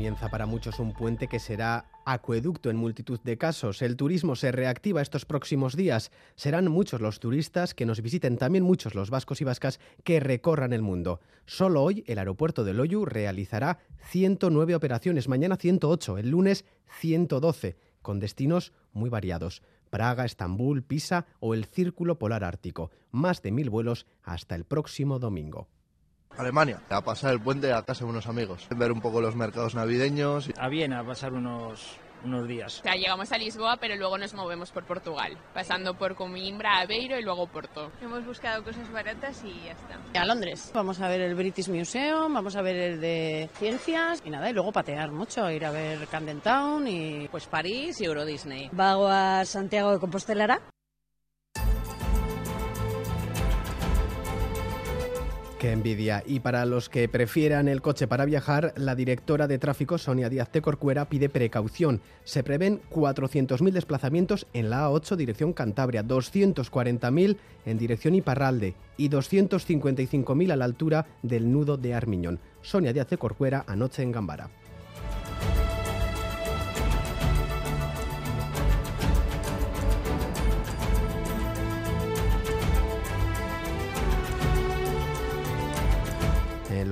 Comienza para muchos un puente que será acueducto en multitud de casos. El turismo se reactiva estos próximos días. Serán muchos los turistas que nos visiten, también muchos los vascos y vascas que recorran el mundo. Solo hoy el aeropuerto de Loyu realizará 109 operaciones, mañana 108, el lunes 112, con destinos muy variados. Praga, Estambul, Pisa o el Círculo Polar Ártico. Más de mil vuelos hasta el próximo domingo. Alemania, a pasar el puente a casa de unos amigos, ver un poco los mercados navideños. A Viena, a pasar unos, unos días. O sea, llegamos a Lisboa, pero luego nos movemos por Portugal, pasando por Coimbra, Aveiro y luego Porto. Hemos buscado cosas baratas y ya está. A Londres. Vamos a ver el British Museum, vamos a ver el de ciencias y nada, y luego patear mucho, ir a ver Camden Town y... Pues París y Euro Disney. Vago a Santiago de Compostelara. Qué envidia. Y para los que prefieran el coche para viajar, la directora de tráfico, Sonia Díaz de Corcuera, pide precaución. Se prevén 400.000 desplazamientos en la A8 dirección Cantabria, 240.000 en dirección Iparralde y 255.000 a la altura del nudo de Armiñón. Sonia Díaz de Corcuera anoche en Gambara.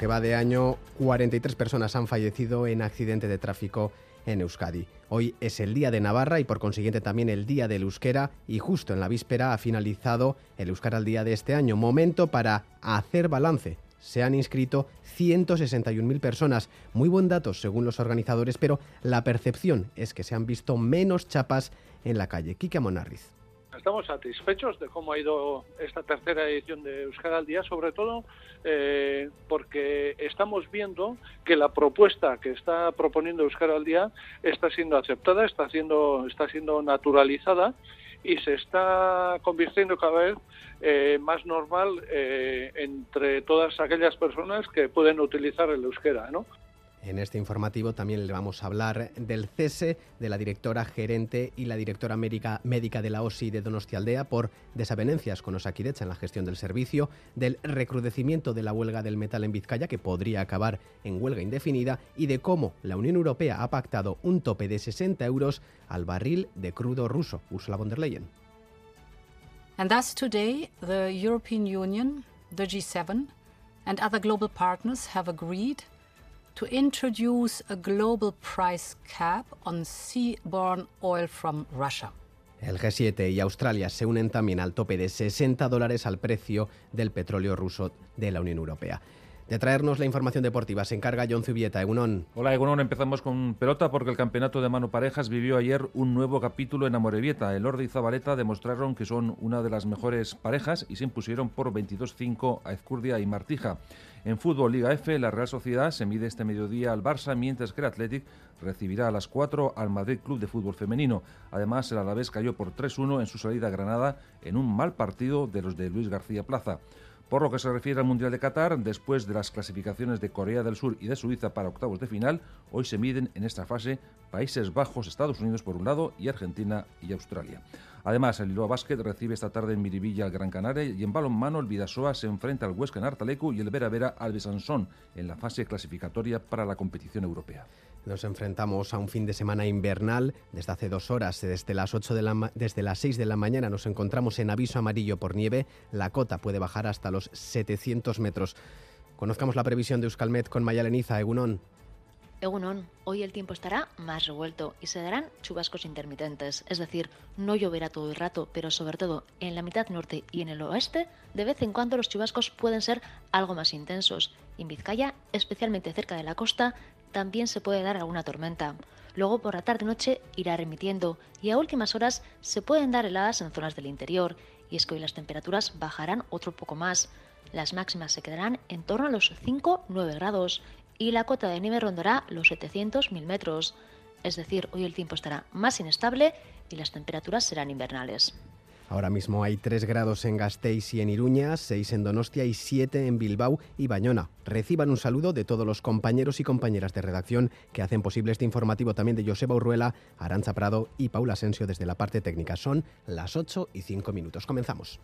Que va de año, 43 personas han fallecido en accidente de tráfico en Euskadi. Hoy es el Día de Navarra y por consiguiente también el Día del Euskera y justo en la víspera ha finalizado el Euskara al Día de este año. Momento para hacer balance. Se han inscrito 161.000 personas. Muy buen dato según los organizadores, pero la percepción es que se han visto menos chapas en la calle. Kike Monarriz. Estamos satisfechos de cómo ha ido esta tercera edición de Euskara al Día, sobre todo eh, porque estamos viendo que la propuesta que está proponiendo Euskara al Día está siendo aceptada, está siendo, está siendo naturalizada y se está convirtiendo cada vez eh, más normal eh, entre todas aquellas personas que pueden utilizar el euskera, ¿no? En este informativo también le vamos a hablar del cese de la directora gerente y la directora médica, médica de la OSI de Donostialdea por desavenencias con Osakidecha en la gestión del servicio, del recrudecimiento de la huelga del metal en Vizcaya, que podría acabar en huelga indefinida, y de cómo la Unión Europea ha pactado un tope de 60 euros al barril de crudo ruso. Ursula von der Leyen. And thus today, the European Union, the G7, and other global partners have agreed to introduce a global price cap on seaborne oil from Russia. El G7 y Australia se unen también al tope de 60 dólares al precio del petróleo ruso de la Unión Europea. De traernos la información deportiva se encarga John Zubieta, Egunon. Hola Egunon, empezamos con pelota porque el campeonato de mano parejas vivió ayer un nuevo capítulo en Amorebieta. El Orde y Zabaleta demostraron que son una de las mejores parejas y se impusieron por 22-5 a Ezcurdia y Martija. En fútbol Liga F, la Real Sociedad se mide este mediodía al Barça, mientras que el Athletic recibirá a las 4 al Madrid Club de Fútbol Femenino. Además, el Alavés cayó por 3-1 en su salida a Granada en un mal partido de los de Luis García Plaza. Por lo que se refiere al Mundial de Qatar, después de las clasificaciones de Corea del Sur y de Suiza para octavos de final, hoy se miden en esta fase Países Bajos, Estados Unidos por un lado y Argentina y Australia. Además, el Liloa Basket recibe esta tarde en Miribilla al Gran Canaria y en balonmano el Vidasoa se enfrenta al Huesca en y el Vera Vera al Besansón en la fase clasificatoria para la competición europea. Nos enfrentamos a un fin de semana invernal. Desde hace dos horas, desde las, 8 de la desde las 6 de la mañana, nos encontramos en aviso amarillo por nieve. La cota puede bajar hasta los 700 metros. Conozcamos la previsión de Euskalmet con Mayaleniza, Egunon. Egunon, hoy el tiempo estará más revuelto y se darán chubascos intermitentes, es decir, no lloverá todo el rato, pero sobre todo en la mitad norte y en el oeste, de vez en cuando los chubascos pueden ser algo más intensos. En Vizcaya, especialmente cerca de la costa, también se puede dar alguna tormenta. Luego por la tarde-noche irá remitiendo y a últimas horas se pueden dar heladas en zonas del interior, y es que hoy las temperaturas bajarán otro poco más. Las máximas se quedarán en torno a los 5-9 grados y la cota de nieve rondará los 700.000 metros. Es decir, hoy el tiempo estará más inestable y las temperaturas serán invernales. Ahora mismo hay 3 grados en Gasteiz y en Iruña, 6 en Donostia y 7 en Bilbao y Bañona. Reciban un saludo de todos los compañeros y compañeras de redacción que hacen posible este informativo también de Joseba Urruela, Aranza Prado y Paula Asensio desde la parte técnica. Son las 8 y 5 minutos. Comenzamos.